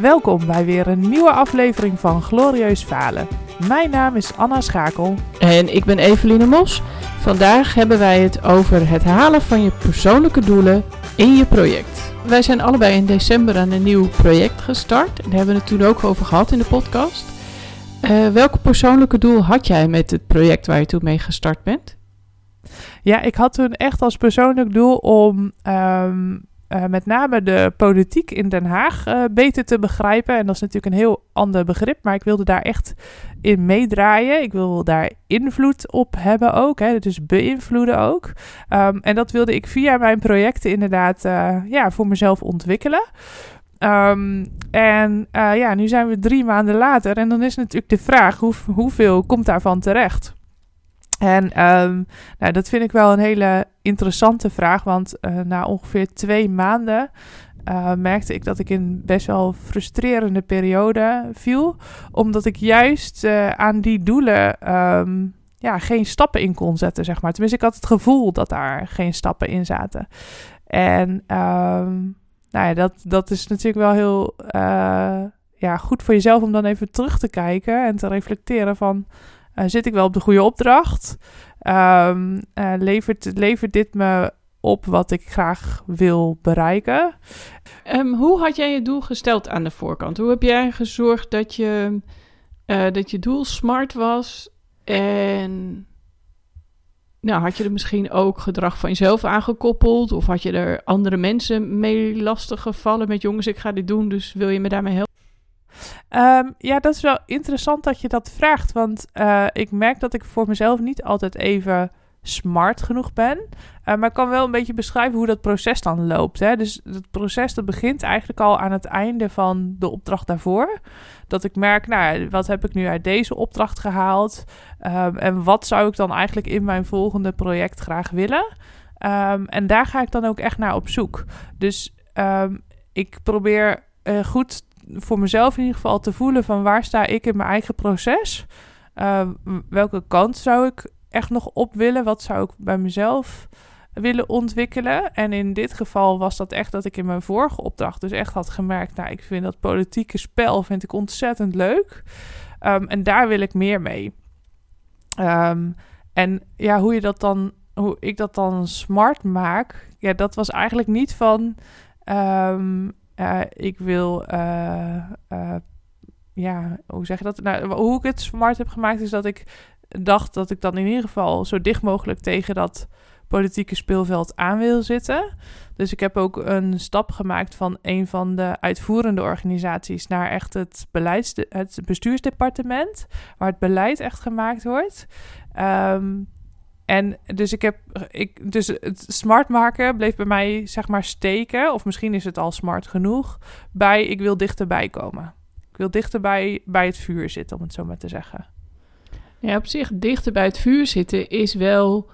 Welkom bij weer een nieuwe aflevering van Glorieus Falen. Mijn naam is Anna Schakel. En ik ben Eveline Mos. Vandaag hebben wij het over het halen van je persoonlijke doelen in je project. Wij zijn allebei in december aan een nieuw project gestart. En daar hebben we het toen ook over gehad in de podcast. Uh, welke persoonlijke doel had jij met het project waar je toen mee gestart bent? Ja, ik had toen echt als persoonlijk doel om um, uh, met name de politiek in Den Haag uh, beter te begrijpen. En dat is natuurlijk een heel ander begrip, maar ik wilde daar echt in meedraaien. Ik wil daar invloed op hebben ook, hè, dus beïnvloeden ook. Um, en dat wilde ik via mijn projecten inderdaad uh, ja, voor mezelf ontwikkelen. Um, en ja, nu zijn we drie maanden later en dan is natuurlijk de vraag hoe, hoeveel komt daarvan terecht? En um, nou, dat vind ik wel een hele interessante vraag, want uh, na ongeveer twee maanden uh, merkte ik dat ik in best wel frustrerende periode viel, omdat ik juist uh, aan die doelen um, ja, geen stappen in kon zetten, zeg maar. Tenminste, ik had het gevoel dat daar geen stappen in zaten. En um, nou ja, dat, dat is natuurlijk wel heel ja, goed voor jezelf om dan even terug te kijken en te reflecteren van uh, zit ik wel op de goede opdracht? Um, uh, levert, levert dit me op wat ik graag wil bereiken? Um, hoe had jij je doel gesteld aan de voorkant? Hoe heb jij gezorgd dat je, uh, dat je doel smart was? En nou, had je er misschien ook gedrag van jezelf aangekoppeld? Of had je er andere mensen mee lastig gevallen met jongens, ik ga dit doen, dus wil je me daarmee helpen? Um, ja, dat is wel interessant dat je dat vraagt. Want uh, ik merk dat ik voor mezelf niet altijd even smart genoeg ben. Uh, maar ik kan wel een beetje beschrijven hoe dat proces dan loopt. Hè? Dus het proces dat begint eigenlijk al aan het einde van de opdracht daarvoor. Dat ik merk, nou, wat heb ik nu uit deze opdracht gehaald? Um, en wat zou ik dan eigenlijk in mijn volgende project graag willen? Um, en daar ga ik dan ook echt naar op zoek. Dus ik probeer uh, goed voor mezelf in ieder geval te voelen van waar sta ik in mijn eigen proces? Uh, welke kant zou ik echt nog op willen? Wat zou ik bij mezelf willen ontwikkelen? En in dit geval was dat echt dat ik in mijn vorige opdracht dus echt had gemerkt... nou, ik vind dat politieke spel vind ik ontzettend leuk. Um, en daar wil ik meer mee. Um, en ja, hoe je dat dan... Hoe ik dat dan smart maak... Ja, dat was eigenlijk niet van... Um, uh, ik wil, uh, uh, ja, hoe zeg je dat? Nou, hoe ik het smart heb gemaakt is dat ik dacht dat ik dan in ieder geval zo dicht mogelijk tegen dat politieke speelveld aan wil zitten. Dus ik heb ook een stap gemaakt van een van de uitvoerende organisaties naar echt het, beleids, het bestuursdepartement, waar het beleid echt gemaakt wordt. Um, en dus ik heb, ik, dus het smart maken bleef bij mij zeg maar steken, of misschien is het al smart genoeg, bij ik wil dichterbij komen. Ik wil dichterbij bij het vuur zitten, om het zo maar te zeggen. Ja, op zich dichter bij het vuur zitten is wel,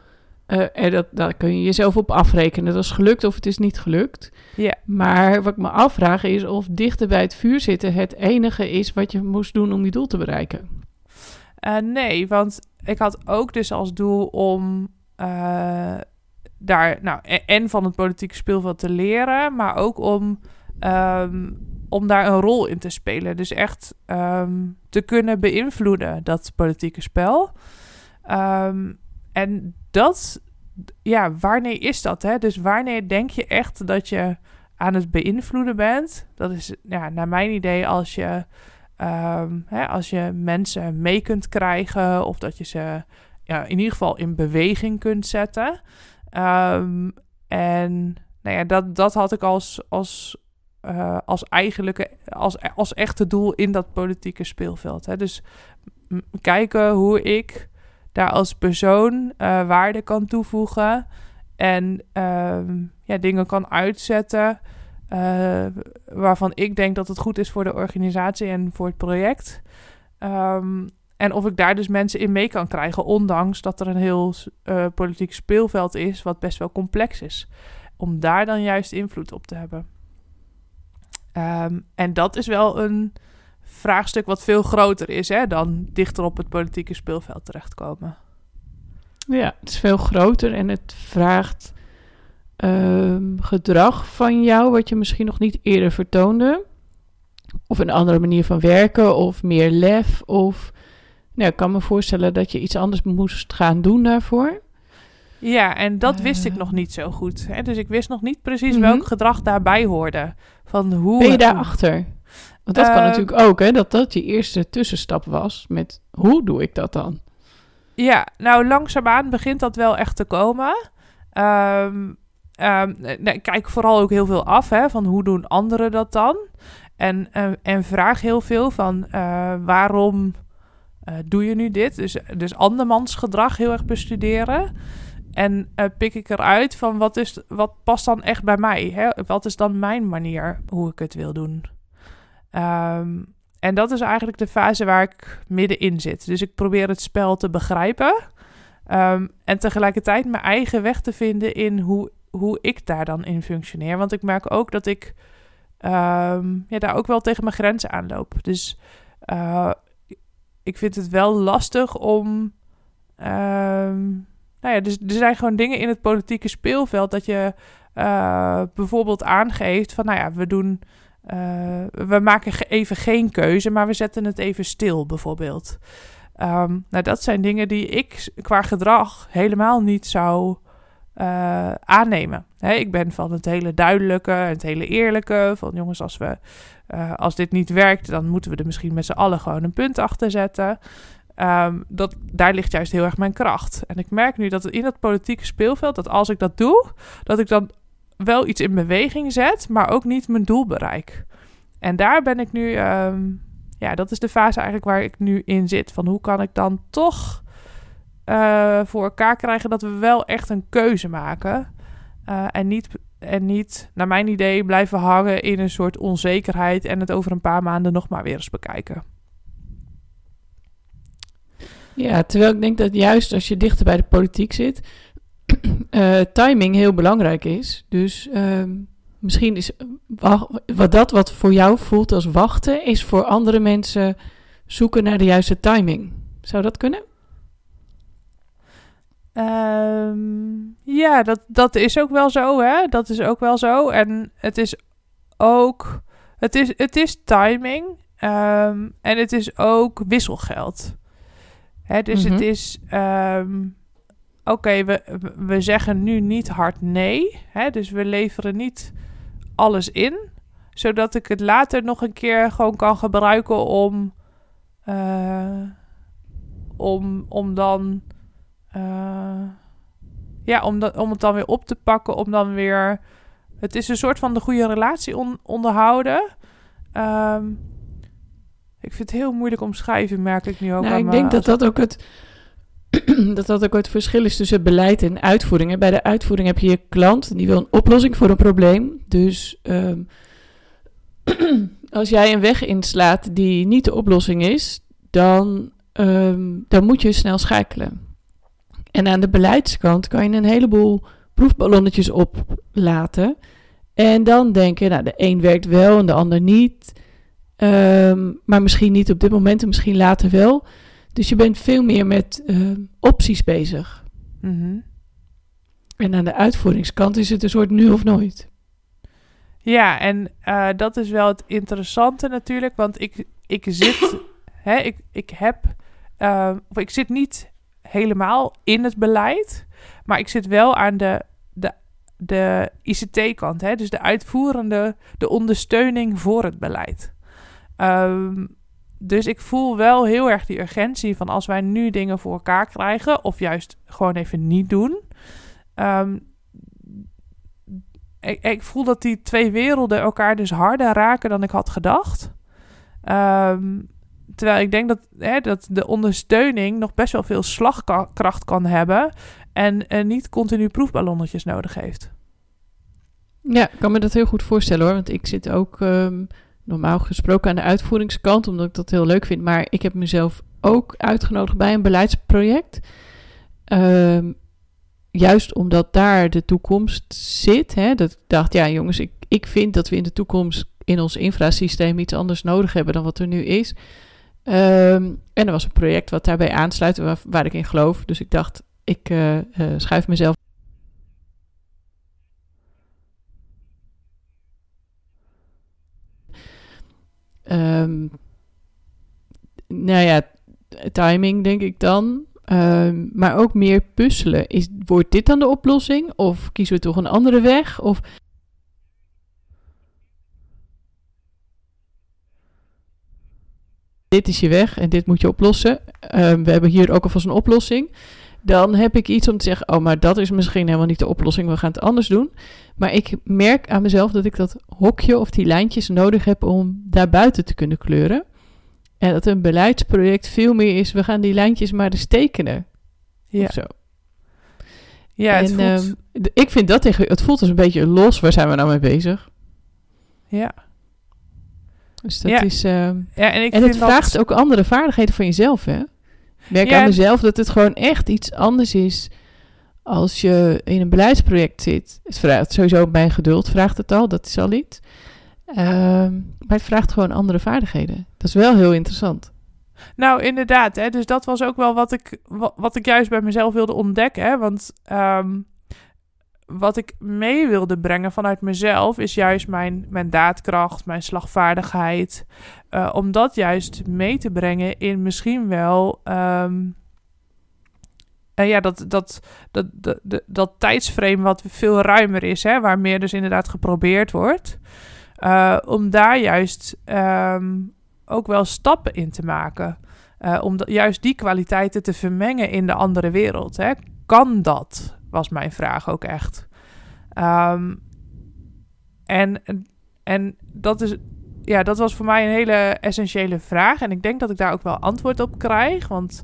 uh, en dat, daar kun je jezelf op afrekenen. Dat is gelukt of het is niet gelukt. Ja. Maar wat ik me afvraag is of dichter bij het vuur zitten het enige is wat je moest doen om je doel te bereiken. Uh, nee, want ik had ook dus als doel om uh, daar, nou, en van het politieke speelveld te leren, maar ook om, um, om daar een rol in te spelen. Dus echt um, te kunnen beïnvloeden, dat politieke spel. Um, en dat, ja, wanneer is dat? Hè? Dus wanneer denk je echt dat je aan het beïnvloeden bent? Dat is, ja, naar mijn idee, als je Um, hè, als je mensen mee kunt krijgen of dat je ze ja, in ieder geval in beweging kunt zetten. Um, en nou ja, dat, dat had ik als, als, uh, als eigenlijke, als, als echte doel in dat politieke speelveld. Hè. Dus kijken hoe ik daar als persoon uh, waarde kan toevoegen en um, ja, dingen kan uitzetten uh, waarvan ik denk dat het goed is voor de organisatie en voor het project. Um, en of ik daar dus mensen in mee kan krijgen, ondanks dat er een heel uh, politiek speelveld is, wat best wel complex is. Om daar dan juist invloed op te hebben. Um, en dat is wel een vraagstuk wat veel groter is hè, dan dichter op het politieke speelveld terechtkomen. Ja, het is veel groter en het vraagt um, gedrag van jou, wat je misschien nog niet eerder vertoonde. Of een andere manier van werken, of meer lef, of... Nou, ik kan me voorstellen dat je iets anders moest gaan doen daarvoor. Ja, en dat wist ik Eh. nog niet zo goed. Hè? Dus ik wist nog niet precies Mhm. welk gedrag daarbij hoorde. Van hoe Ben je daarachter? Want dat kan Eh, natuurlijk ook, hè? Dat dat je eerste tussenstap was met hoe doe ik dat dan? Ja, nou langzaamaan begint dat wel echt te komen. Ehm, ik kijk vooral ook heel veel af hè, van hoe doen anderen dat dan. En, eh, en vraag heel veel van eh, waarom eh, doe je nu dit? Dus, dus andermans gedrag heel erg bestuderen. En pik ik eruit van wat, is, wat past dan echt bij mij? Hè? Wat is dan mijn manier hoe ik het wil doen? Ehm, en dat is eigenlijk de fase waar ik middenin zit. Dus ik probeer het spel te begrijpen. ehm, en tegelijkertijd mijn eigen weg te vinden in hoe, hoe ik daar dan in functioneer. Want ik merk ook dat ik ehm, ja, daar ook wel tegen mijn grenzen aanloop. Dus eh, ik vind het wel lastig om. ehm, nou ja, dus er zijn gewoon dingen in het politieke speelveld dat je eh, bijvoorbeeld aangeeft van, nou ja, we doen. eh, we maken even geen keuze, maar we zetten het even stil, bijvoorbeeld. Ehm, nou, dat zijn dingen die ik qua gedrag helemaal niet zou eh, aannemen. Ik ben van het hele duidelijke, het hele eerlijke. Van jongens, als, we, eh, als dit niet werkt, dan moeten we er misschien met z'n allen gewoon een punt achter zetten. Ehm, dat, daar ligt juist heel erg mijn kracht. En ik merk nu dat in het politieke speelveld, dat als ik dat doe, dat ik dan wel iets in beweging zet, maar ook niet mijn doel bereik. En daar ben ik nu, ehm, ja, dat is de fase eigenlijk waar ik nu in zit. Van hoe kan ik dan toch eh, voor elkaar krijgen dat we wel echt een keuze maken. eh, en, niet, en niet, naar mijn idee, blijven hangen in een soort onzekerheid en het over een paar maanden nog maar weer eens bekijken. Ja, terwijl ik denk dat juist als je dichter bij de politiek zit, eh, timing heel belangrijk is. Dus ehm, misschien is wa- wat dat wat voor jou voelt als wachten, is voor andere mensen zoeken naar de juiste timing. Zou dat kunnen? Ehm, ja, dat, dat is ook wel zo, hè. Dat is ook wel zo. En het is ook... Het is, het is timing. ehm, en het is ook wisselgeld. Hè, dus Mhm. het is... ehm, Oké, we, we zeggen nu niet hard nee. Hè, dus we leveren niet alles in. Zodat ik het later nog een keer gewoon kan gebruiken om... eh, om, om dan... eh, ja, om, dat, om het dan weer op te pakken, om dan weer... Het is een soort van de goede relatie on- onderhouden. Ehm, ik vind het heel moeilijk omschrijven, merk ik nu ook. Nou, ik denk dat dat ook het, dat dat ook het verschil is tussen beleid en uitvoering. En bij de uitvoering heb je je klant, die wil een oplossing voor een probleem. Dus ehm, als jij een weg inslaat die niet de oplossing is, dan, ehm, dan moet je snel schakelen. En aan de beleidskant kan je een heleboel proefballonnetjes oplaten. En dan denken, nou, de een werkt wel en de ander niet. Ehm, maar misschien niet op dit moment en misschien later wel. Dus je bent veel meer met ehm, opties bezig. Mhm. En aan de uitvoeringskant is het een soort nu of nooit. Ja, en eh, dat is wel het interessante natuurlijk, want ik, ik zit, hè, ik, ik heb, eh, of ik zit niet helemaal in het beleid, maar ik zit wel aan de, de, de ICT-kant, hè, dus de uitvoerende, de ondersteuning voor het beleid. Ehm, dus ik voel wel heel erg die urgentie van als wij nu dingen voor elkaar krijgen, of juist gewoon even niet doen. Ehm, ik, ik voel dat die twee werelden elkaar dus harder raken dan ik had gedacht. Ehm, terwijl ik denk dat, hè, dat de ondersteuning nog best wel veel slagkracht kan hebben. En, niet continu proefballonnetjes nodig heeft. Ja, ik kan me dat heel goed voorstellen hoor. Want ik zit ook ehm, normaal gesproken aan de uitvoeringskant, omdat ik dat heel leuk vind. Maar ik heb mezelf ook uitgenodigd bij een beleidsproject. Ehm, juist omdat daar de toekomst zit. Hè, dat ik dacht, ja jongens, ik, ik vind dat we in de toekomst in ons infrasysteem iets anders nodig hebben dan wat er nu is. Ehm, en er was een project wat daarbij aansluit, waar, waar ik in geloof. Dus ik dacht, ik eh, eh, schuif mezelf ehm, nou ja, timing denk ik dan. Ehm, maar ook meer puzzelen. Is, wordt dit dan de oplossing? Of kiezen we toch een andere weg? Of dit is je weg en dit moet je oplossen. Ehm, we hebben hier ook alvast een oplossing. Dan heb ik iets om te zeggen, oh, maar dat is misschien helemaal niet de oplossing. We gaan het anders doen. Maar ik merk aan mezelf dat ik dat hokje of die lijntjes nodig heb om daar buiten te kunnen kleuren. En dat een beleidsproject veel meer is, we gaan die lijntjes maar eens tekenen. Ja. Of zo. Ja, het voelt... Ehm, ik vind dat tegen, het voelt als een beetje los. Waar zijn we nou mee bezig? Ja. Dus dat is. Uh, ja, en ik en het vraagt ook andere vaardigheden van jezelf, hè? Ik merk aan mezelf dat het gewoon echt iets anders is als je in een beleidsproject zit. Het vraagt sowieso mijn geduld, vraagt het al, dat is al iets. Ehm, maar het vraagt gewoon andere vaardigheden. Dat is wel heel interessant. Nou, inderdaad. Hè? Dus dat was ook wel wat ik, wat, ik juist bij mezelf wilde ontdekken. Hè? Want um, wat ik mee wilde brengen vanuit mezelf is juist mijn, mijn daadkracht, mijn slagvaardigheid. Uh, om dat juist mee te brengen in misschien wel. Um, ja, dat, dat, dat, dat, dat, tijdsframe wat veel ruimer is, hè, waar meer dus inderdaad geprobeerd wordt. Uh, om daar juist um, ook wel stappen in te maken. Om juist die kwaliteiten te vermengen in de andere wereld. Hè. Kan dat? Was mijn vraag ook echt. Um, en, en dat, is, ja, dat was voor mij een hele essentiële vraag. En ik denk dat ik daar ook wel antwoord op krijg. Want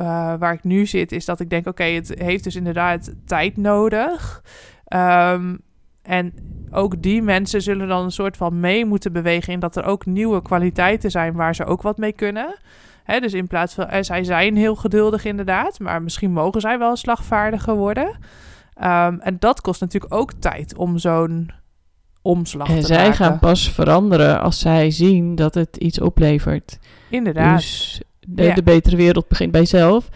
uh, waar ik nu zit, is dat ik denk: oké, het heeft dus inderdaad tijd nodig. Um, en ook die mensen zullen dan een soort van mee moeten bewegen in dat er ook nieuwe kwaliteiten zijn waar ze ook wat mee kunnen. Hè, dus in plaats van, eh, zij zijn heel geduldig inderdaad, maar misschien mogen zij wel slagvaardiger worden. Um, en dat kost natuurlijk ook tijd om zo'n omslag en te zij gaan pas veranderen als zij zien dat het iets oplevert. Inderdaad. Dus de, de betere wereld begint bij zelf.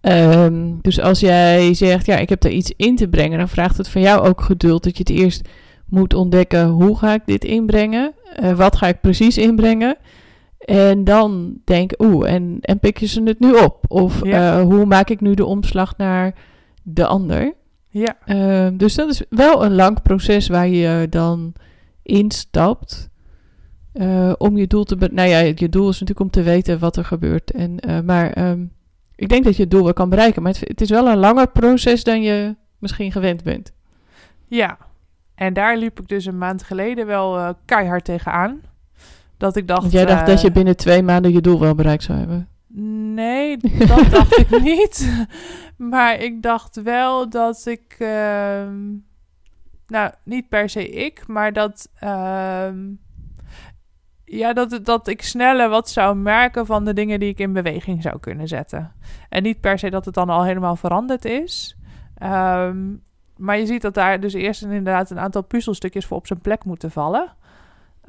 Um, dus als jij zegt, ja, ik heb daar iets in te brengen, dan vraagt het van jou ook geduld dat je het eerst moet ontdekken, hoe ga ik dit inbrengen? Uh, wat ga ik precies inbrengen? En dan denk, oeh, en, en pik je ze het nu op? Of uh, hoe maak ik nu de omslag naar de ander? Ja. Uh, dus dat is wel een lang proces waar je dan instapt. Uh, om je doel te... Nou ja, je doel is natuurlijk om te weten wat er gebeurt. En, uh, maar um, ik denk dat je het doel wel kan bereiken. Maar het, het, is wel een langer proces dan je misschien gewend bent. Ja. En daar liep ik dus een maand geleden wel keihard tegenaan. Dat ik dacht... Jij dacht dat je binnen twee maanden je doel wel bereikt zou hebben. Nee, dat dacht ik niet. Maar ik dacht wel dat ik. Uh, nou, niet per se ik, maar dat. Uh, ja, dat, dat ik sneller wat zou merken van de dingen die ik in beweging zou kunnen zetten. En niet per se dat het dan al helemaal veranderd is. Um, maar je ziet dat daar dus eerst inderdaad een aantal puzzelstukjes voor op zijn plek moeten vallen.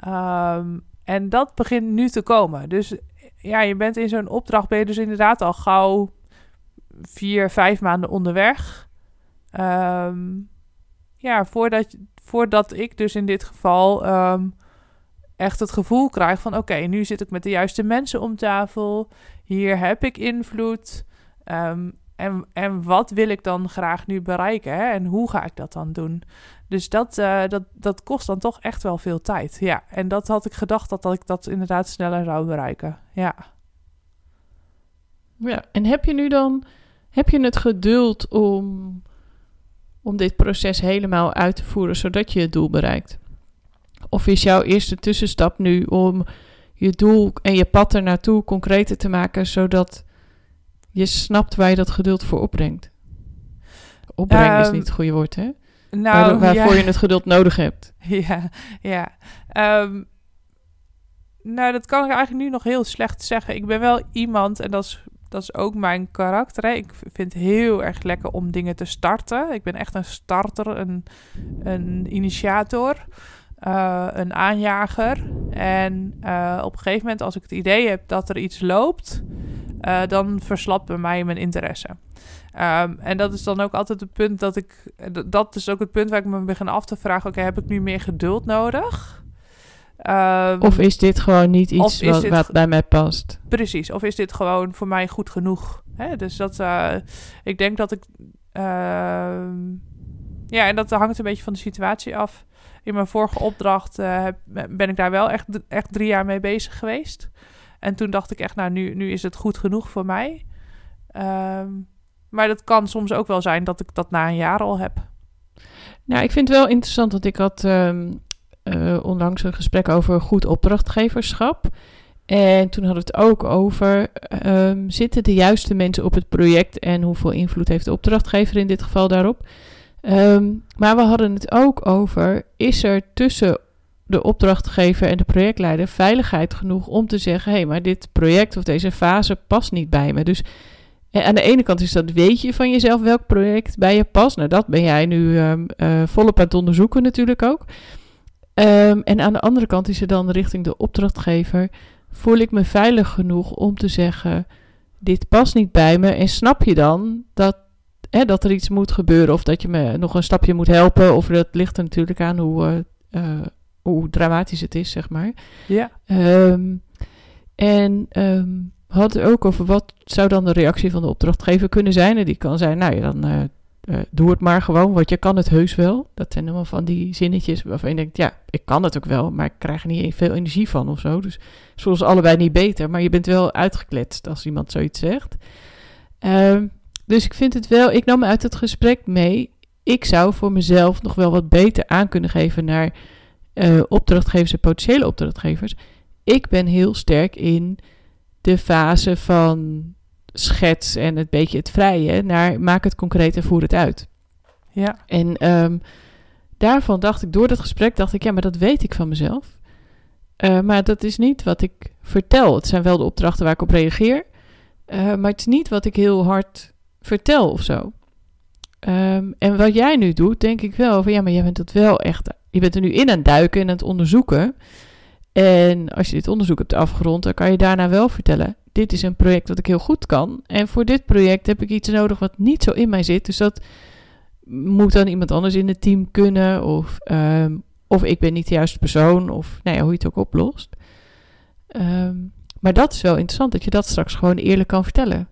Um, en dat begint nu te komen. Dus ja, je bent in zo'n opdracht, ben je dus inderdaad al gauw vier, vijf maanden onderweg. Um, ja, voordat, voordat ik dus in dit geval um, echt het gevoel krijg van... oké, nu zit ik met de juiste mensen om tafel. Hier heb ik invloed. Um, en, en wat wil ik dan graag nu bereiken? Hè? En hoe ga ik dat dan doen? Dus dat, uh, dat, dat kost dan toch echt wel veel tijd. Ja, en dat had ik gedacht dat, dat ik dat inderdaad sneller zou bereiken. Ja. Ja, en heb je nu dan heb je het geduld om, om dit proces helemaal uit te voeren zodat je het doel bereikt? Of is jouw eerste tussenstap nu om je doel en je pad er naartoe concreter te maken zodat je snapt waar je dat geduld voor opbrengt? Opbrengen is ehm, niet het goede woord, hè? Nou, waarvoor je het geduld nodig hebt. Ja, ja. Um, nou, dat kan ik eigenlijk nu nog heel slecht zeggen. Ik ben wel iemand, en dat is, dat is ook mijn karakter. Hè. Ik vind het heel erg lekker om dingen te starten. Ik ben echt een starter, een, een initiator, uh, een aanjager. En uh, op een gegeven moment, als ik het idee heb dat er iets loopt, uh, dan verslapt bij mij mijn interesse. Um, en dat is dan ook altijd het punt dat ik. Dat is ook het punt waar ik me begin af te vragen: oké, heb ik nu meer geduld nodig? Ehm, Of is dit gewoon niet iets wat, dit wat ge- bij mij past? Precies. Of is dit gewoon voor mij goed genoeg? Hè? Dus dat, eh, ik denk dat ik, ehm, ja, en dat hangt een beetje van de situatie af. In mijn vorige opdracht eh, ben ik daar wel echt, echt drie jaar mee bezig geweest. En toen dacht ik echt, nou, nu, nu is het goed genoeg voor mij. Ehm, maar dat kan soms ook wel zijn dat ik dat na een jaar al heb. Nou, ik vind het wel interessant, want ik had ehm, eh, onlangs een gesprek over goed opdrachtgeverschap. En toen hadden we het ook over, ehm, zitten de juiste mensen op het project en hoeveel invloed heeft de opdrachtgever in dit geval daarop? Ehm, maar we hadden het ook over, is er tussen de opdrachtgever en de projectleider veiligheid genoeg om te zeggen, hé, hey, maar dit project of deze fase past niet bij me. Dus eh, aan de ene kant is dat, weet je van jezelf welk project bij je past? Nou, dat ben jij nu ehm, eh, volop aan het onderzoeken natuurlijk ook. Ehm, en aan de andere kant is er dan richting de opdrachtgever, voel ik me veilig genoeg om te zeggen, dit past niet bij me. En snap je dan dat, hè, dat er iets moet gebeuren of dat je me nog een stapje moet helpen? Of dat ligt er natuurlijk aan hoe, eh, eh, hoe dramatisch het is, zeg maar. Ja. Ehm, en hadden het ook over wat zou dan de reactie van de opdrachtgever kunnen zijn. En die kan zijn, nou ja, dan eh, eh, doe het maar gewoon, want je kan het heus wel. Dat zijn allemaal van die zinnetjes waarvan je denkt, ja, ik kan het ook wel, maar ik krijg er niet veel energie van of zo. Dus zoals allebei niet beter, maar je bent wel uitgekletst als iemand zoiets zegt. Ehm, dus ik vind het wel, ik nam uit het gesprek mee, ik zou voor mezelf nog wel wat beter aan kunnen geven naar eh, opdrachtgevers en potentiële opdrachtgevers. Ik ben heel sterk in de fase van schets en het beetje het vrije naar maak het concreet en voer het uit. Ja. En ehm, daarvan dacht ik, door dat gesprek dacht ik, ja, maar dat weet ik van mezelf. Eh, maar dat is niet wat ik vertel. Het zijn wel de opdrachten waar ik op reageer. eh, maar het is niet wat ik heel hard vertel of zo. Ehm, en wat jij nu doet, denk ik wel van ja, maar jij bent het wel echt. Je bent er nu in aan het duiken en aan het onderzoeken. En als je dit onderzoek hebt afgerond, dan kan je daarna wel vertellen: dit is een project dat ik heel goed kan. En voor dit project heb ik iets nodig wat niet zo in mij zit. Dus dat moet dan iemand anders in het team kunnen. Of, ehm, of ik ben niet de juiste persoon. Of nou ja, hoe je het ook oplost. Ehm, maar dat is wel interessant, dat je dat straks gewoon eerlijk kan vertellen.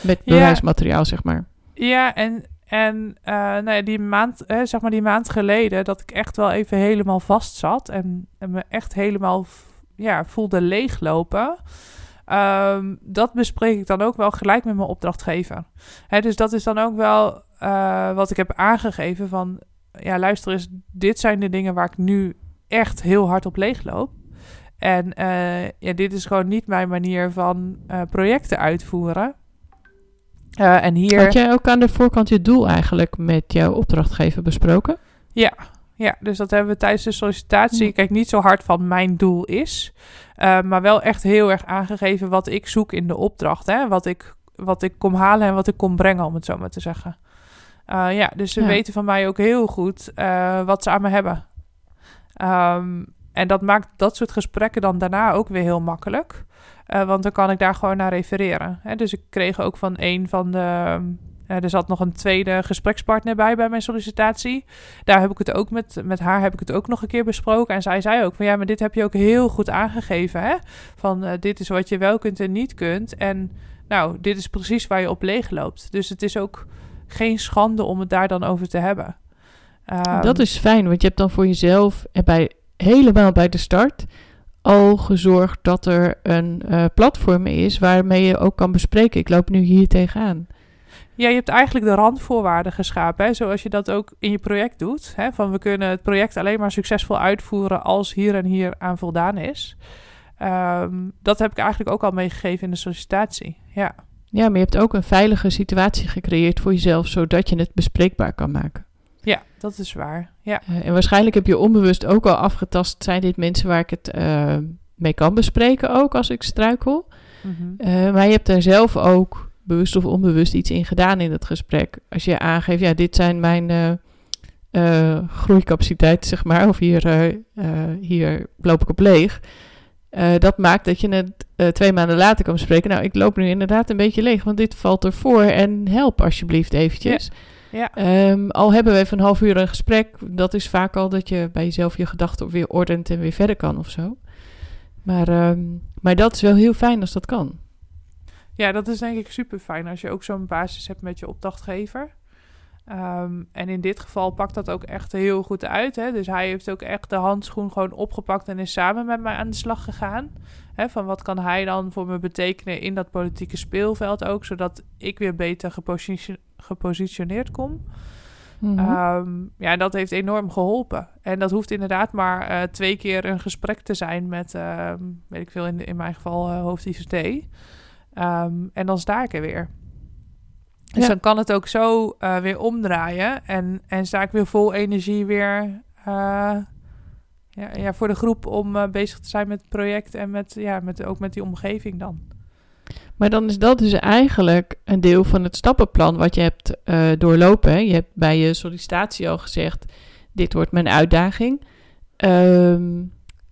Met Ja. bewijsmateriaal, zeg maar. Ja, en, en eh, nou die maand, hè, zeg maar die maand geleden, dat ik echt wel even helemaal vast zat en, en me echt helemaal ja, voelde leeglopen. Ehm, dat bespreek ik dan ook wel gelijk met mijn opdrachtgever. Hè, dus dat is dan ook wel eh, wat ik heb aangegeven van, ja luister eens, dit zijn de dingen waar ik nu echt heel hard op leegloop. En eh, ja, dit is gewoon niet mijn manier van eh, projecten uitvoeren. Eh, en hier... Had jij ook aan de voorkant je doel eigenlijk met jouw opdrachtgever besproken? Ja, ja, dus dat hebben we tijdens de sollicitatie. Ja. Kijk, niet zo hard van mijn doel is. eh, maar wel echt heel erg aangegeven wat ik zoek in de opdracht. Hè? Wat, ik, wat ik kom halen en wat ik kom brengen, om het zo maar te zeggen. Eh, ja, dus ze Ja. weten van mij ook heel goed wat ze aan me hebben. Ehm, en dat maakt dat soort gesprekken dan daarna ook weer heel makkelijk. Eh, want dan kan ik daar gewoon naar refereren. Hè? Dus ik kreeg ook van een van de... eh, er zat nog een tweede gesprekspartner bij bij mijn sollicitatie. Daar heb ik het ook met, met haar heb ik het ook nog een keer besproken. En zij zei ook van ja, maar dit heb je ook heel goed aangegeven. Hè? Van eh, dit is wat je wel kunt en niet kunt. En nou, dit is precies waar je op leeg loopt. Dus het is ook geen schande om het daar dan over te hebben. Ehm, dat is fijn, want je hebt dan voor jezelf en bij, helemaal bij de start al gezorgd dat er een eh, platform is waarmee je ook kan bespreken. Ik loop nu hier tegenaan. Ja, je hebt eigenlijk de randvoorwaarden geschapen, hè, zoals je dat ook in je project doet. Hè, van we kunnen het project alleen maar succesvol uitvoeren als hier en hier aan voldaan is. Ehm, dat heb ik eigenlijk ook al meegegeven in de sollicitatie. Ja, Ja, maar je hebt ook een veilige situatie gecreëerd voor jezelf, zodat je het bespreekbaar kan maken. Ja dat is waar. Ja, Eh, en waarschijnlijk heb je onbewust ook al afgetast, zijn dit mensen waar ik het eh, mee kan bespreken ook als ik struikel. Mhm. Eh, maar je hebt daar zelf ook bewust of onbewust iets in gedaan in het gesprek. Als je aangeeft, ja, dit zijn mijn groeicapaciteiten, zeg maar, of hier, hier loop ik op leeg. Dat maakt dat je het twee maanden later kan bespreken. Nou, ik loop nu inderdaad een beetje leeg, want dit valt ervoor en help alsjeblieft eventjes. Ja. Ehm, al hebben we even een half uur een gesprek, dat is vaak al dat je bij jezelf je gedachten weer ordent en weer verder kan of zo. Maar, ehm, maar dat is wel heel fijn als dat kan. Ja, dat is denk ik super fijn als je ook zo'n basis hebt met je opdrachtgever. Ehm, en in dit geval pakt dat ook echt heel goed uit. Hè? Dus hij heeft ook echt de handschoen gewoon opgepakt en is samen met mij aan de slag gegaan. Hè? Van wat kan hij dan voor me betekenen in dat politieke speelveld ook, zodat ik weer beter geposition gepositioneerd kom. Mhm. Ehm, ja, dat heeft enorm geholpen. En dat hoeft inderdaad maar eh, twee keer een gesprek te zijn met, ehm, weet ik veel, in, in mijn geval uh, hoofd ICT. Ehm, en dan sta ik er weer. Dus Ja. dan kan het ook zo eh, weer omdraaien. En, en sta ik weer vol energie weer eh, ja, ja, voor de groep om eh, bezig te zijn met het project en met, ja, met, ook met die omgeving dan. Maar dan is dat dus eigenlijk een deel van het stappenplan wat je hebt eh, doorlopen. hè. Je hebt bij je sollicitatie al gezegd, dit wordt mijn uitdaging. Ehm,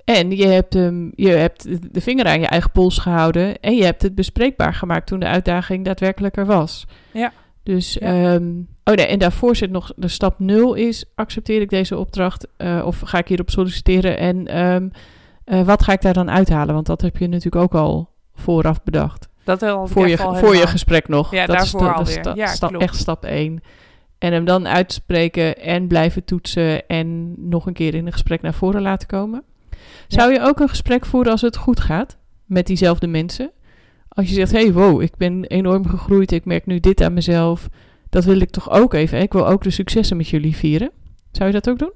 en je hebt, je hebt de vinger aan je eigen pols gehouden en je hebt het bespreekbaar gemaakt toen de uitdaging daadwerkelijk er was. Ja. Dus, Ja. ehm, oh nee, en daarvoor zit nog de stap nul is, accepteer ik deze opdracht eh, of ga ik hierop solliciteren en ehm, eh, wat ga ik daar dan uithalen? Want dat heb je natuurlijk ook al vooraf bedacht Dat voor je, voor je gesprek nog. Ja, dat daarvoor is, de- alweer. sta- Ja, stap- echt stap 1. En hem dan uitspreken en blijven toetsen en nog een keer in een gesprek naar voren laten komen. Zou je ook een gesprek voeren als het goed gaat met diezelfde mensen? Als je zegt, hey, wow, ik ben enorm gegroeid, ik merk nu dit aan mezelf. Dat wil ik toch ook even. hè? Ik wil ook de successen met jullie vieren. Zou je dat ook doen?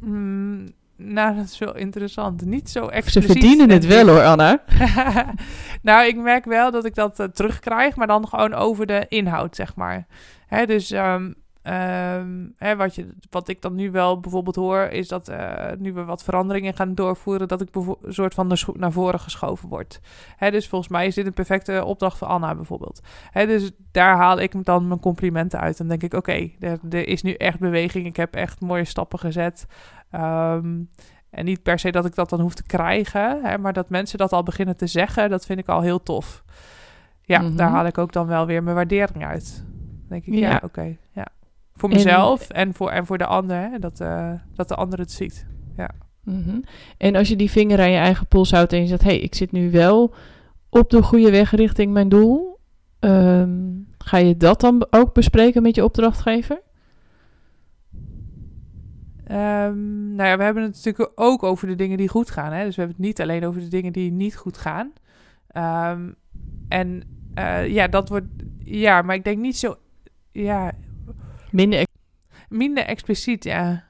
Mm, nou, dat is wel interessant. Niet zo Ze expliciet. verdienen het wel hoor, Anna. nou, ik merk wel dat ik dat eh, terugkrijg, maar dan gewoon over de inhoud, zeg maar. Hè, dus ehm, ehm, hè, wat, je, wat ik dan nu wel bijvoorbeeld hoor, is dat eh, nu we wat veranderingen gaan doorvoeren, dat ik een soort van naar voren geschoven word. Hè, dus volgens mij is dit een perfecte opdracht voor Anna bijvoorbeeld. Hè, dus daar haal ik dan mijn complimenten uit. Dan denk ik, oké, er, er is nu echt beweging. Ik heb echt mooie stappen gezet. Ehm, en niet per se dat ik dat dan hoef te krijgen, hè, maar dat mensen dat al beginnen te zeggen, dat vind ik al heel tof. Ja, Mhm. daar haal ik ook dan wel weer mijn waardering uit. Dan denk ik, ja, Ja. oké. ja. Voor mezelf en, voor, en voor de ander, hè, dat, eh, dat de ander het ziet. Mhm. En als je die vinger aan je eigen pols houdt en je zegt: hé, hey, ik zit nu wel op de goede weg richting mijn doel. ehm, ga je dat dan ook bespreken met je opdrachtgever? Ehm, nou ja, we hebben het natuurlijk ook over de dingen die goed gaan. Hè? Dus we hebben het niet alleen over de dingen die niet goed gaan. Ehm, en eh, ja, dat wordt. Ja, maar ik denk niet zo. Ja, Minder. ex- minder expliciet, ja.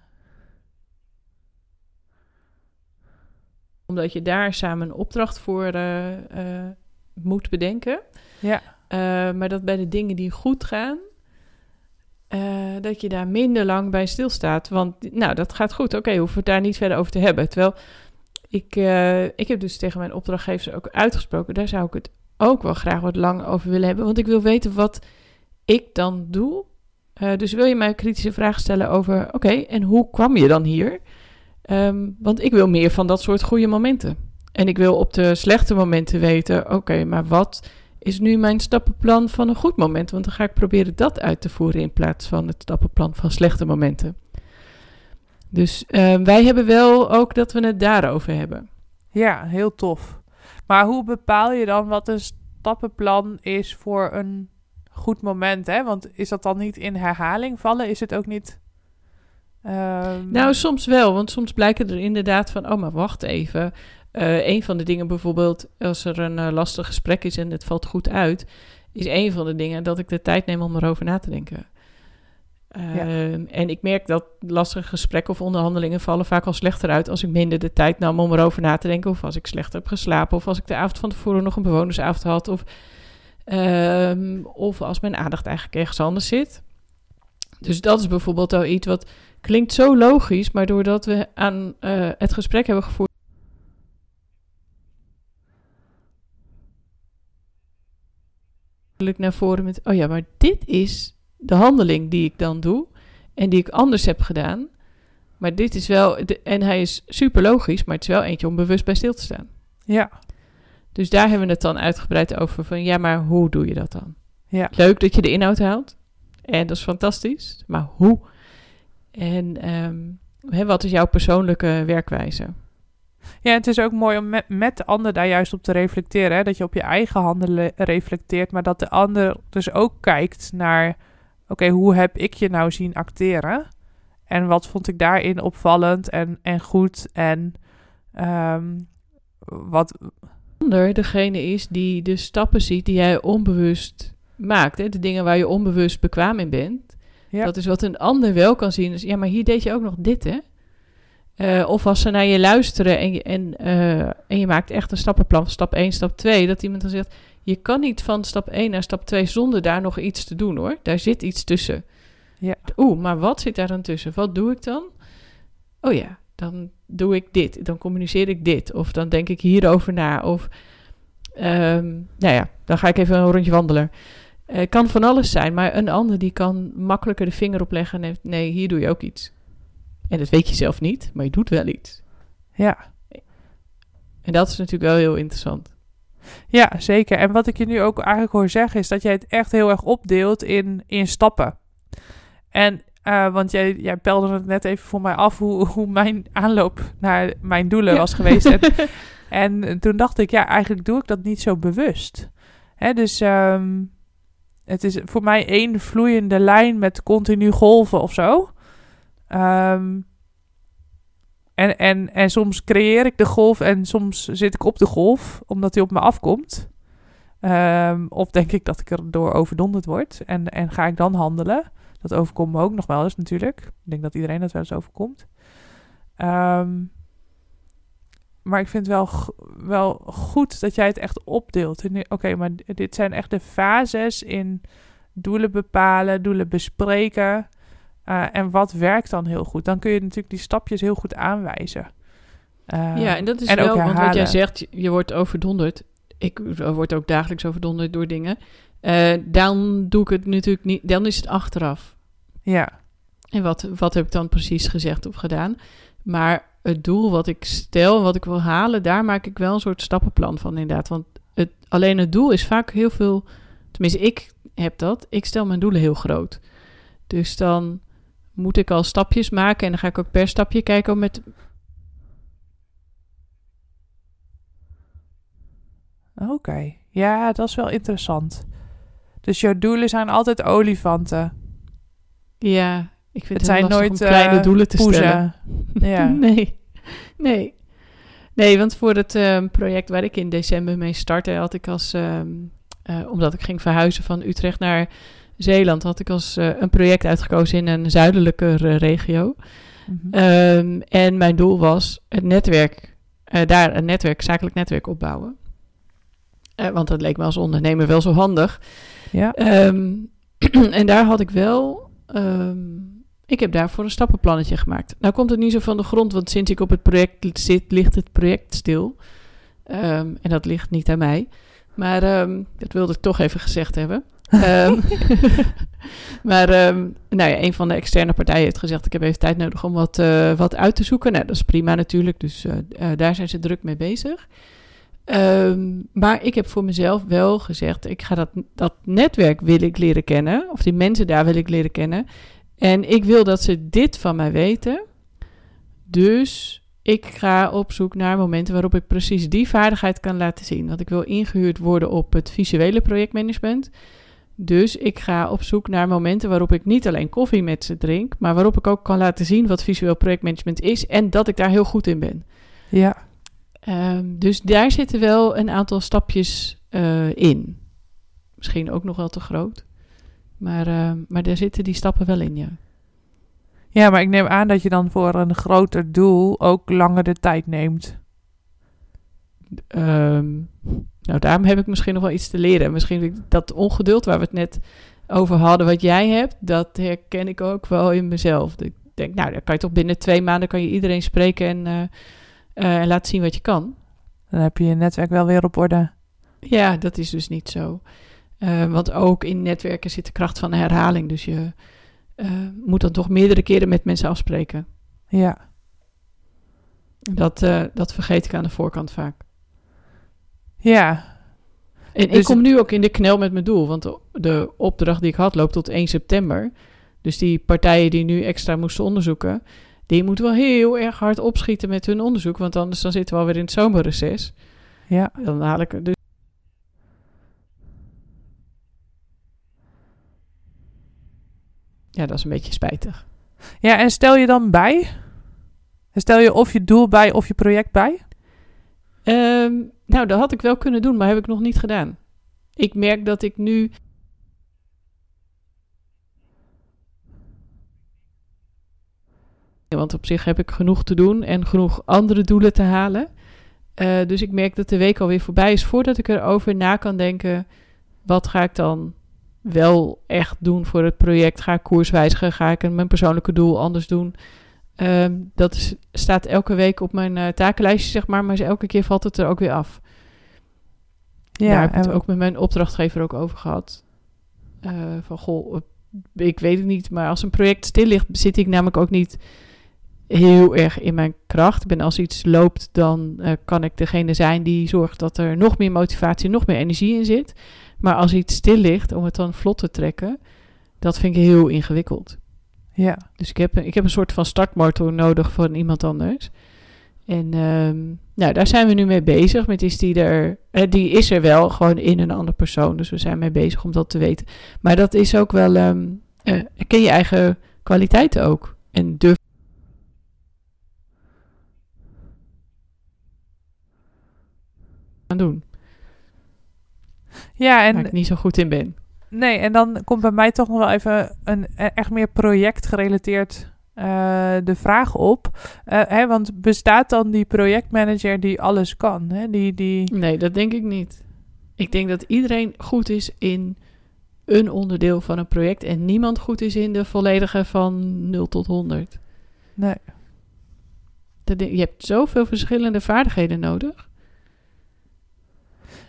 Omdat je daar samen een opdracht voor eh, eh, moet bedenken. Ja. Maar dat bij de dingen die goed gaan. Eh, dat je daar minder lang bij stilstaat. Want nou, dat gaat goed. Oké, hoeven we het daar niet verder over te hebben. Terwijl ik, eh, ik heb dus tegen mijn opdrachtgevers ook uitgesproken. Daar zou ik het ook wel graag wat lang over willen hebben. Want ik wil weten wat ik dan doe. Eh, dus wil je mij kritische vragen stellen over... Oké, en hoe kwam je dan hier? Ehm, want ik wil meer van dat soort goede momenten. En ik wil op de slechte momenten weten... Oké, maar wat is nu mijn stappenplan van een goed moment? Want dan ga ik proberen dat uit te voeren... in plaats van het stappenplan van slechte momenten. Dus eh, wij hebben wel ook dat we het daarover hebben. Ja, heel tof. Maar hoe bepaal je dan wat een stappenplan is voor een goed moment? Hè? Want is dat dan niet in herhaling vallen? Is het ook niet. ehm, Nou, soms wel, want soms blijken er inderdaad van, oh, maar wacht even. Eh een van de dingen bijvoorbeeld, als er een eh, lastig gesprek is en het valt goed uit, is een van de dingen dat ik de tijd neem om erover na te denken. Ehm, En ik merk dat lastige gesprekken of onderhandelingen vallen vaak al slechter uit als ik minder de tijd nam om erover na te denken. Of als ik slechter heb geslapen. Of als ik de avond van tevoren nog een bewonersavond had. Of, ehm, of als mijn aandacht eigenlijk ergens anders zit. Dus dat is bijvoorbeeld al iets wat klinkt zo logisch. Maar doordat we aan eh, het gesprek hebben gevoerd. Naar voren met, oh ja, maar dit is de handeling die ik dan doe en die ik anders heb gedaan. Maar dit is wel, de- en hij is super logisch, maar het is wel eentje om bewust bij stil te staan. Ja, Dus daar hebben we het dan uitgebreid over van, ja, maar hoe doe je dat dan? ja, Leuk dat je de inhoud haalt. En dat is fantastisch. Maar hoe? En ehm, hè, wat is jouw persoonlijke werkwijze? Ja, het is ook mooi om met, met de ander daar juist op te reflecteren. Hè? Dat je op je eigen handelen reflecteert, maar dat de ander dus ook kijkt naar: oké, hoe heb ik je nou zien acteren? En wat vond ik daarin opvallend en, en goed? En um, wat. Ander degene is die de stappen ziet die jij onbewust maakt. Hè? De dingen waar je onbewust bekwaam in bent. Ja. Dat is wat een ander wel kan zien. Dus ja, maar hier deed je ook nog dit, hè? Uh, of als ze naar je luisteren en je, en, uh, en je maakt echt een stappenplan van stap 1, stap 2, dat iemand dan zegt: Je kan niet van stap 1 naar stap 2 zonder daar nog iets te doen hoor. Daar zit iets tussen. Ja. Oeh, maar wat zit daar dan tussen? Wat doe ik dan? Oh ja, dan doe ik dit. Dan communiceer ik dit. Of dan denk ik hierover na. Of, um, nou ja, dan ga ik even een rondje wandelen. Het uh, kan van alles zijn, maar een ander die kan makkelijker de vinger opleggen en heeft, nee, hier doe je ook iets. En dat weet je zelf niet, maar je doet wel iets. Ja. En dat is natuurlijk wel heel interessant. Ja, zeker. En wat ik je nu ook eigenlijk hoor zeggen, is dat jij het echt heel erg opdeelt in, in stappen. En, uh, want jij, jij pelde het net even voor mij af hoe, hoe mijn aanloop naar mijn doelen ja. was geweest. En, en, toen dacht ik, ja, eigenlijk doe ik dat niet zo bewust. Hè, dus um, het is voor mij één vloeiende lijn met continu golven of zo. Um, en, en, en soms creëer ik de golf en soms zit ik op de golf omdat hij op me afkomt. Um, of denk ik dat ik er door overdonderd word en, en ga ik dan handelen. Dat overkomt me ook nog wel eens natuurlijk. Ik denk dat iedereen dat wel eens overkomt. Um, maar ik vind wel, wel goed dat jij het echt opdeelt. Oké, maar dit zijn echt de fases in doelen bepalen, doelen bespreken. Uh, en wat werkt dan heel goed? Dan kun je natuurlijk die stapjes heel goed aanwijzen. Uh, ja, en dat is en wel, want wat jij zegt, je wordt overdonderd. Ik word ook dagelijks overdonderd door dingen. Uh, dan doe ik het natuurlijk niet, dan is het achteraf. Ja. En wat, wat heb ik dan precies gezegd of gedaan? Maar het doel wat ik stel, wat ik wil halen, daar maak ik wel een soort stappenplan van inderdaad. Want het, alleen het doel is vaak heel veel, tenminste ik heb dat, ik stel mijn doelen heel groot. Dus dan moet ik al stapjes maken en dan ga ik ook per stapje kijken met... Oké, okay. ja, dat is wel interessant. Dus jouw doelen zijn altijd olifanten. Ja, ik vind het, het zijn nooit kleine uh, doelen te poezen. stellen. Ja. nee, nee. Nee, want voor het um, project waar ik in december mee startte, had ik als, um, uh, omdat ik ging verhuizen van Utrecht naar Zeeland, had ik als uh, een project uitgekozen in een zuidelijke regio. Mm-hmm. Um, en mijn doel was het netwerk, daar een netwerk, zakelijk netwerk opbouwen. want dat leek me als ondernemer wel zo handig. Ja. en daar had ik wel ik heb daarvoor een stappenplannetje gemaakt. Nou komt het niet zo van de grond, want sinds ik op het project zit, ligt het project stil. Um, en dat ligt niet aan mij. Maar um, dat wilde ik toch even gezegd hebben. Um, maar nou ja, een van de externe partijen heeft gezegd: Ik heb even tijd nodig om wat, uh, wat uit te zoeken. Nou, dat is prima natuurlijk. Dus uh, uh, daar zijn ze druk mee bezig. maar ik heb voor mezelf wel gezegd: ik ga dat, dat netwerk wil ik leren kennen. Of die mensen daar wil ik leren kennen. En ik wil dat ze dit van mij weten. Dus ik ga op zoek naar momenten waarop ik precies die vaardigheid kan laten zien. Want ik wil ingehuurd worden op het visuele projectmanagement. Dus ik ga op zoek naar momenten waarop ik niet alleen koffie met ze drink, maar waarop ik ook kan laten zien wat visueel projectmanagement is en dat ik daar heel goed in ben. Ja. Um, dus daar zitten wel een aantal stapjes uh, in. Misschien ook nog wel te groot. Maar, uh, maar daar zitten die stappen wel in, ja. Ja, maar ik neem aan dat je dan voor een groter doel ook langer de tijd neemt. Um, nou, daarom heb ik misschien nog wel iets te leren. Misschien dat ongeduld waar we het net over hadden, wat jij hebt, dat herken ik ook wel in mezelf. Ik denk, nou, dan kan je toch binnen twee maanden kan je iedereen spreken en, uh, uh, en laten zien wat je kan. Dan heb je je netwerk wel weer op orde. Ja, dat is dus niet zo. Uh, want ook in netwerken zit de kracht van herhaling. Dus je moet dan toch meerdere keren met mensen afspreken. Ja. Dat, dat vergeet ik aan de voorkant vaak. Ja. En ik Dus kom nu ook in de knel met mijn doel, want de, opdracht die ik had loopt tot 1 september. Dus die partijen die nu extra moesten onderzoeken, die moeten wel heel erg hard opschieten met hun onderzoek, want anders dan zitten we alweer in het zomerreces. Ja. Dan haal ik dus. Ja, dat is een beetje spijtig. ja, en stel je dan bij? Stel je of je doel bij of je project bij? Ehm, nou, dat had ik wel kunnen doen, maar heb ik nog niet gedaan. Ik merk dat ik nu. Want op zich heb ik genoeg te doen en genoeg andere doelen te halen. Eh, dus ik merk dat de week alweer voorbij is voordat ik erover na kan denken. Wat ga ik dan wel echt doen voor het project? Ga ik koers wijzigen? Ga ik mijn persoonlijke doel anders doen? Ehm, dat is, staat elke week op mijn eh, takenlijstje, zeg maar. Maar elke keer valt het er ook weer af. Ja, Daar heb ik het ook met mijn opdrachtgever ook over gehad. Eh, van, goh, eh, ik weet het niet. Maar als een project stil ligt, zit ik namelijk ook niet heel erg in mijn kracht. Ik ben als iets loopt, dan kan ik degene zijn die zorgt dat er nog meer motivatie, nog meer energie in zit. Maar als iets stil ligt, om het dan vlot te trekken, dat vind ik heel ingewikkeld. Ja. Dus ik heb, ik heb een soort van startmotor nodig van iemand anders. En ehm, nou, daar zijn we nu mee bezig. Met is die er, eh, die is er wel gewoon in een andere persoon. Dus we zijn mee bezig om dat te weten. Maar dat is ook wel, ehm eh, ken je eigen kwaliteiten ook. En durf aan doen. ja, en waar ik niet zo goed in ben. Nee, en dan komt bij mij toch nog wel even een e- echt meer projectgerelateerd eh de vraag op. Eh, hè, want bestaat dan die projectmanager die alles kan? Hè? Die, die... Nee, dat denk ik niet. Ik denk dat iedereen goed is in een onderdeel van een project en niemand goed is in de volledige van 0 tot 100. Nee. Dat denk- je hebt zoveel verschillende vaardigheden nodig.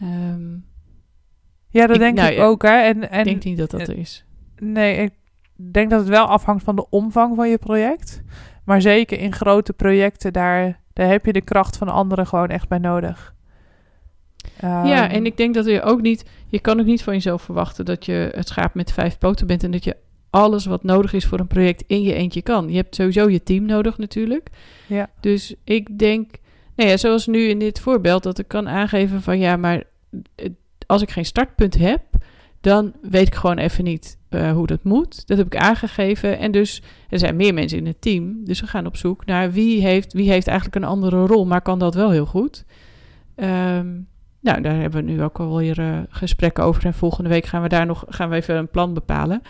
Ehm, Ja, dat Ik- denk nou ik ja, ook. Hè? En, en ik denk niet dat dat eh, er is. Nee, ik denk dat het wel afhangt van de omvang van je project. Maar zeker in grote projecten, daar, daar heb je de kracht van anderen gewoon echt bij nodig. ja, Ehm, en ik denk dat je ook niet... Je kan ook niet van jezelf verwachten dat je het schaap met vijf poten bent... en dat je alles wat nodig is voor een project in je eentje kan. Je hebt sowieso je team nodig natuurlijk. Ja. Dus ik denk... Nou ja, zoals nu in dit voorbeeld, dat ik kan aangeven van... ja, maar als ik geen startpunt heb... dan weet ik gewoon even niet eh, hoe dat moet. Dat heb ik aangegeven. En dus er zijn meer mensen in het team. Dus we gaan op zoek naar wie heeft, wie heeft eigenlijk een andere rol... maar kan dat wel heel goed. Ehm, nou, daar hebben we nu ook alweer eh gesprekken over. En volgende week gaan we daar nog gaan we even een plan bepalen.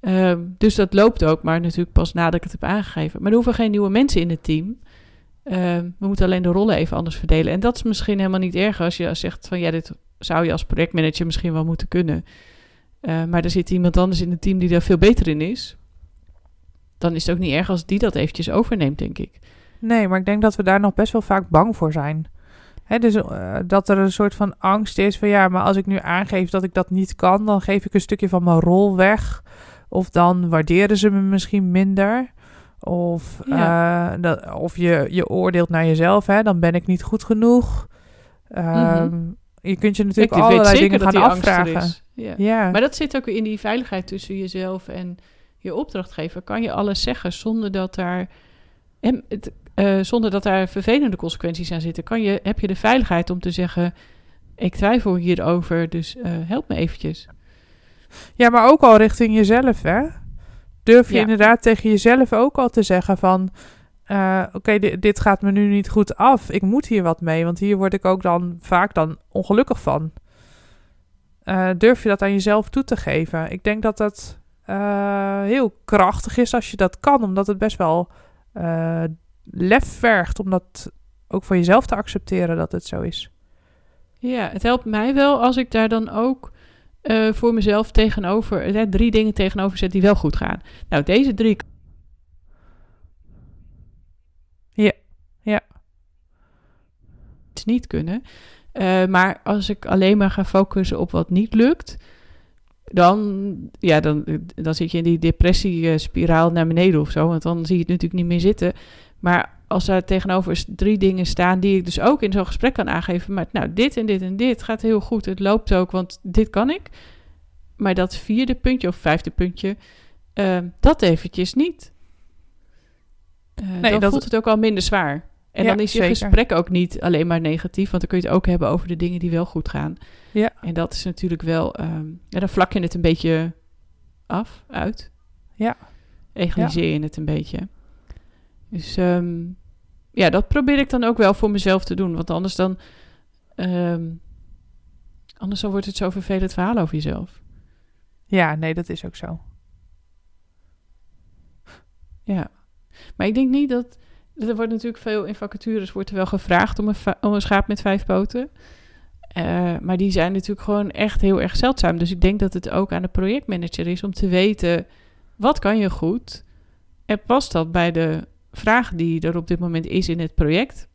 Ehm, dus dat loopt ook, maar natuurlijk pas nadat ik het heb aangegeven. Maar er hoeven geen nieuwe mensen in het team. Ehm, we moeten alleen de rollen even anders verdelen. En dat is misschien helemaal niet erg als je zegt van ja, dit zou je als projectmanager misschien wel moeten kunnen. Eh, maar er zit iemand anders in het team die daar veel beter in is. Dan is het ook niet erg als die dat eventjes overneemt, denk ik. Nee, maar ik denk dat we daar nog best wel vaak bang voor zijn. Dus eh, dat er een soort van angst is van ja, maar als ik nu aangeef dat ik dat niet kan, dan geef ik een stukje van mijn rol weg. Of dan waarderen ze me misschien minder. Of, Ja. eh, dat, of je, je oordeelt naar jezelf, hè, dan ben ik niet goed genoeg. Ehm, Je kunt je natuurlijk allerlei dingen dat gaan afvragen. Ja. Maar dat zit ook in die veiligheid tussen jezelf en je opdrachtgever. Kan je alles zeggen zonder dat daar, en het, eh, zonder dat daar vervelende consequenties aan zitten? Kan je, heb je de veiligheid om te zeggen: Ik twijfel hierover, dus eh, help me eventjes. Ja, maar ook al richting jezelf, hè? Durf je Ja. inderdaad tegen jezelf ook al te zeggen van... eh, Oké, di- dit gaat me nu niet goed af. Ik moet hier wat mee, want hier word ik ook dan vaak dan ongelukkig van. Eh, durf je dat aan jezelf toe te geven? Ik denk dat dat eh, heel krachtig is als je dat kan, omdat het best wel lef vergt om dat ook voor jezelf te accepteren dat het zo is. Ja, het helpt mij wel als ik daar dan ook eh, voor mezelf tegenover, eh, drie dingen tegenover zet die wel goed gaan. Nou, deze drie. Ja, ja. Het niet kunnen. Eh, maar als ik alleen maar ga focussen op wat niet lukt, dan, ja, dan, dan zit je in die depressiespiraal naar beneden of zo. Want dan zie je het natuurlijk niet meer zitten. Maar als er tegenover drie dingen staan die ik dus ook in zo'n gesprek kan aangeven. Maar nou, dit en dit en dit gaat heel goed. Het loopt ook, want dit kan ik. Maar dat vierde puntje of vijfde puntje, uh, dat eventjes niet. Uh, nee, dan dat... voelt het ook al minder zwaar. En dan is je gesprek ook niet alleen maar negatief, want dan kun je het ook hebben over de dingen die wel goed gaan. Ja. En dat is natuurlijk wel, um, ja, dan vlak je het een beetje af, uit. Ja. Egaliseer je het een beetje. Dus um, ja, dat probeer ik dan ook wel voor mezelf te doen, want anders dan, um, anders dan wordt het zo vervelend verhaal over jezelf. Ja, nee, dat is ook zo. Ja, maar ik denk niet dat er wordt natuurlijk veel in vacatures wordt er wel gevraagd om een, om een schaap met vijf poten. Uh, maar die zijn natuurlijk gewoon echt heel erg zeldzaam. Dus ik denk dat het ook aan de projectmanager is om te weten wat kan je goed en past dat bij de vraag die er op dit moment is in het project.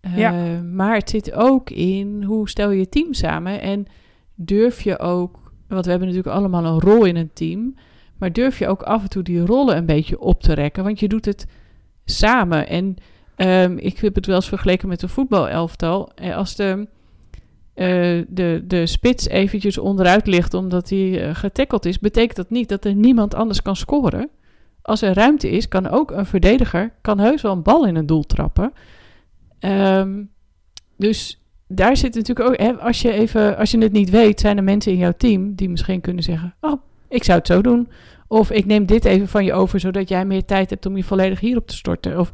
Uh, ja. Maar het zit ook in hoe stel je je team samen en durf je ook, want we hebben natuurlijk allemaal een rol in een team, maar durf je ook af en toe die rollen een beetje op te rekken, want je doet het samen. En um, ik heb het wel eens vergeleken met een voetbalelftal. Eh, als de, uh, de, de spits eventjes onderuit ligt omdat hij uh, getackeld is, betekent dat niet dat er niemand anders kan scoren. Als er ruimte is, kan ook een verdediger kan heus wel een bal in een doel trappen. Um, dus daar zit natuurlijk ook, hè, als je even, als je het niet weet, zijn er mensen in jouw team die misschien kunnen zeggen: Oh, ik zou het zo doen. Of ik neem dit even van je over, zodat jij meer tijd hebt om je volledig hierop te storten. Of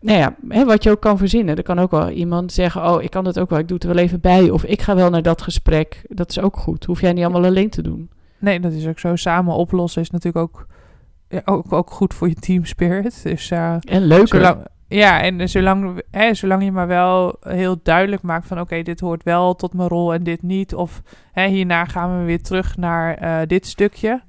nou ja, hè, wat je ook kan verzinnen. Er kan ook wel iemand zeggen, oh, ik kan het ook wel, ik doe het er wel even bij. Of ik ga wel naar dat gesprek. Dat is ook goed. Hoef jij niet allemaal alleen te doen. Nee, dat is ook zo. Samen oplossen is natuurlijk ook, ook, ook goed voor je team spirit. Dus, uh, en leuker. ja, en zolang, hè, zolang je maar wel heel duidelijk maakt van... oké, dit hoort wel tot mijn rol en dit niet. Of hè, hierna gaan we weer terug naar uh, dit stukje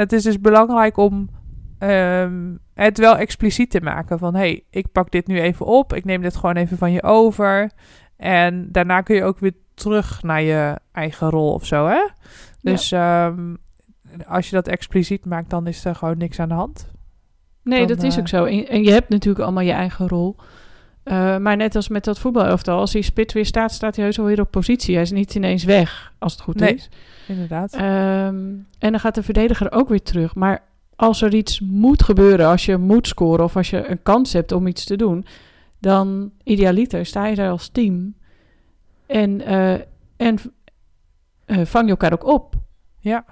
het is dus belangrijk om um, het wel expliciet te maken. Van hé, hey, ik pak dit nu even op. Ik neem dit gewoon even van je over. En daarna kun je ook weer terug naar je eigen rol of zo. Hè? Dus ja. um, als je dat expliciet maakt, dan is er gewoon niks aan de hand. Nee, dan, dat is ook zo. En, je hebt natuurlijk allemaal je eigen rol. Uh, maar net als met dat voetbalelftal, als die spit weer staat, staat hij heus alweer op positie. Hij is niet ineens weg, als het goed nee. is inderdaad. Um, en dan gaat de verdediger ook weer terug. Maar als er iets moet gebeuren, als je moet scoren of als je een kans hebt om iets te doen, dan idealiter sta je daar als team en, uh, en uh, vang je elkaar ook op. Ja.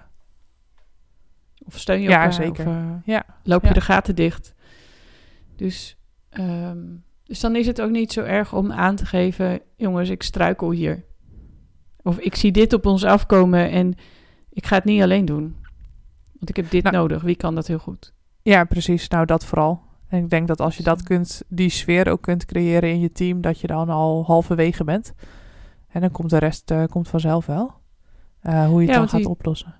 Of steun je ja, elkaar. Zeker. Of, uh, ja, loop je ja. de gaten dicht. Dus, um, dus dan is het ook niet zo erg om aan te geven, jongens, ik struikel hier. Of ik zie dit op ons afkomen en ik ga het niet alleen doen. Want ik heb dit nou, nodig. Wie kan dat heel goed? Ja, precies. Nou, dat vooral. En ik denk dat als je dat kunt, die sfeer ook kunt creëren in je team, dat je dan al halverwege bent. En dan komt de rest uh, komt vanzelf wel. Uh, hoe je het ja, dan gaat die, oplossen.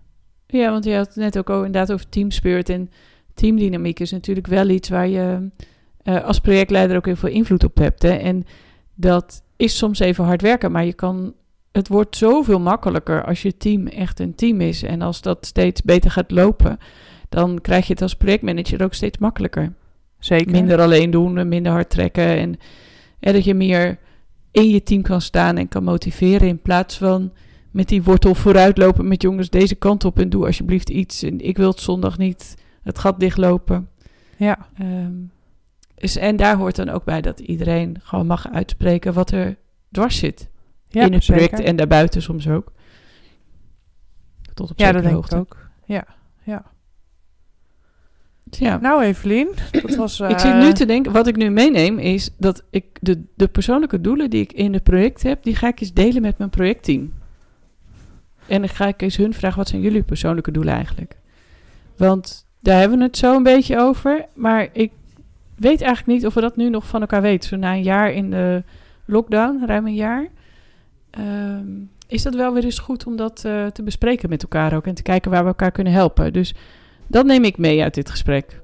Ja, want je had het net ook al inderdaad over teamspirit. En teamdynamiek is natuurlijk wel iets waar je uh, als projectleider ook heel veel invloed op hebt. Hè? En dat is soms even hard werken, maar je kan het wordt zoveel makkelijker als je team echt een team is. En als dat steeds beter gaat lopen, dan krijg je het als projectmanager ook steeds makkelijker. Zeker. Minder alleen doen, minder hard trekken. En, en dat je meer in je team kan staan en kan motiveren. In plaats van met die wortel vooruitlopen met jongens deze kant op en doe alsjeblieft iets. En ik wil het zondag niet het gat dichtlopen. Ja. Um, dus, en daar hoort dan ook bij dat iedereen gewoon mag uitspreken wat er dwars zit. Ja, in het zeker. project en daarbuiten soms ook. Tot op ja, dat denk hoogte. ik ook. Ja, ja. Ja. Nou, Evelien, dat was... Uh... Ik zit nu te denken, wat ik nu meeneem is dat ik de, de persoonlijke doelen die ik in het project heb, die ga ik eens delen met mijn projectteam. En dan ga ik eens hun vragen, wat zijn jullie persoonlijke doelen eigenlijk? Want daar hebben we het zo een beetje over, maar ik weet eigenlijk niet of we dat nu nog van elkaar weten. Zo na een jaar in de lockdown, ruim een jaar, um, is dat wel weer eens goed om dat uh, te bespreken met elkaar ook en te kijken waar we elkaar kunnen helpen. Dus dat neem ik mee uit dit gesprek.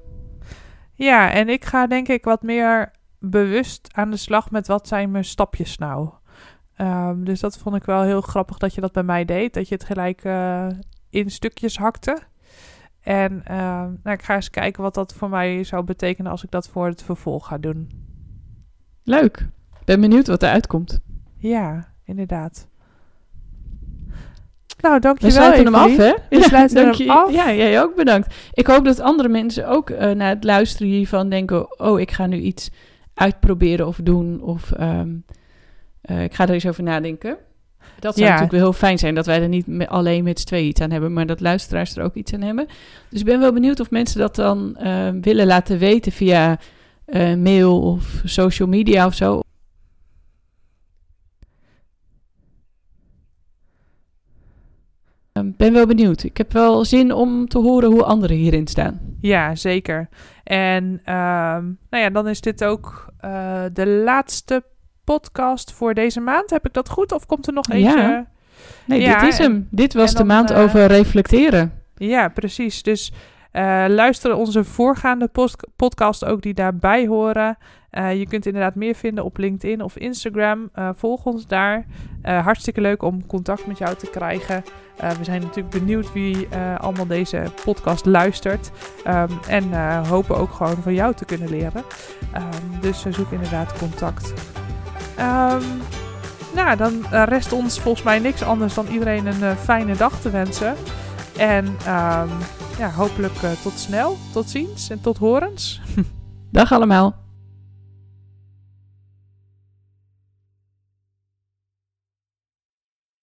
Ja, en ik ga denk ik wat meer bewust aan de slag met wat zijn mijn stapjes nou. Um, dus dat vond ik wel heel grappig dat je dat bij mij deed. Dat je het gelijk uh, in stukjes hakte. En ehm, nou, ik ga eens kijken wat dat voor mij zou betekenen als ik dat voor het vervolg ga doen. Leuk. Ben benieuwd wat eruit komt. Ja, inderdaad. Nou, We dankjewel. sluiten hem af, hè? We sluiten dank hem je. af. Ja, jij ook bedankt. Ik hoop dat andere mensen ook eh, na het luisteren hiervan denken... oh, ik ga nu iets uitproberen of doen. Of ehm, eh, ik ga er eens over nadenken. Dat zou Ja. natuurlijk wel heel fijn zijn... dat wij er niet me- alleen met z'n tweeën iets aan hebben... maar dat luisteraars er ook iets aan hebben. Dus ik ben wel benieuwd of mensen dat dan eh, willen laten weten... via eh, mail of social media of zo. Ik ben wel benieuwd. Ik heb wel zin om te horen hoe anderen hierin staan. Ja, zeker. En ehm, nou ja, dan is dit ook de laatste podcast voor deze maand. Heb ik dat goed? Of komt er nog eentje? Ja. Nee, Ja, dit is en- hem. Dit was de dan, maand eh, over reflecteren. Ja, precies. Dus eh, luister onze voorgaande podcast ook die daarbij horen. Eh, je kunt inderdaad meer vinden op LinkedIn of Instagram. Volg ons daar. Hartstikke leuk om contact met jou te krijgen. We zijn natuurlijk benieuwd wie allemaal deze podcast luistert. Ehm, en hopen ook gewoon van jou te kunnen leren. Ehm, dus zoek inderdaad contact. Ehm, nou, dan eh, rest ons volgens mij niks anders dan iedereen een eh, fijne dag te wensen. En ehm, ja, hopelijk eh, tot snel, tot ziens en tot horens. Dag allemaal.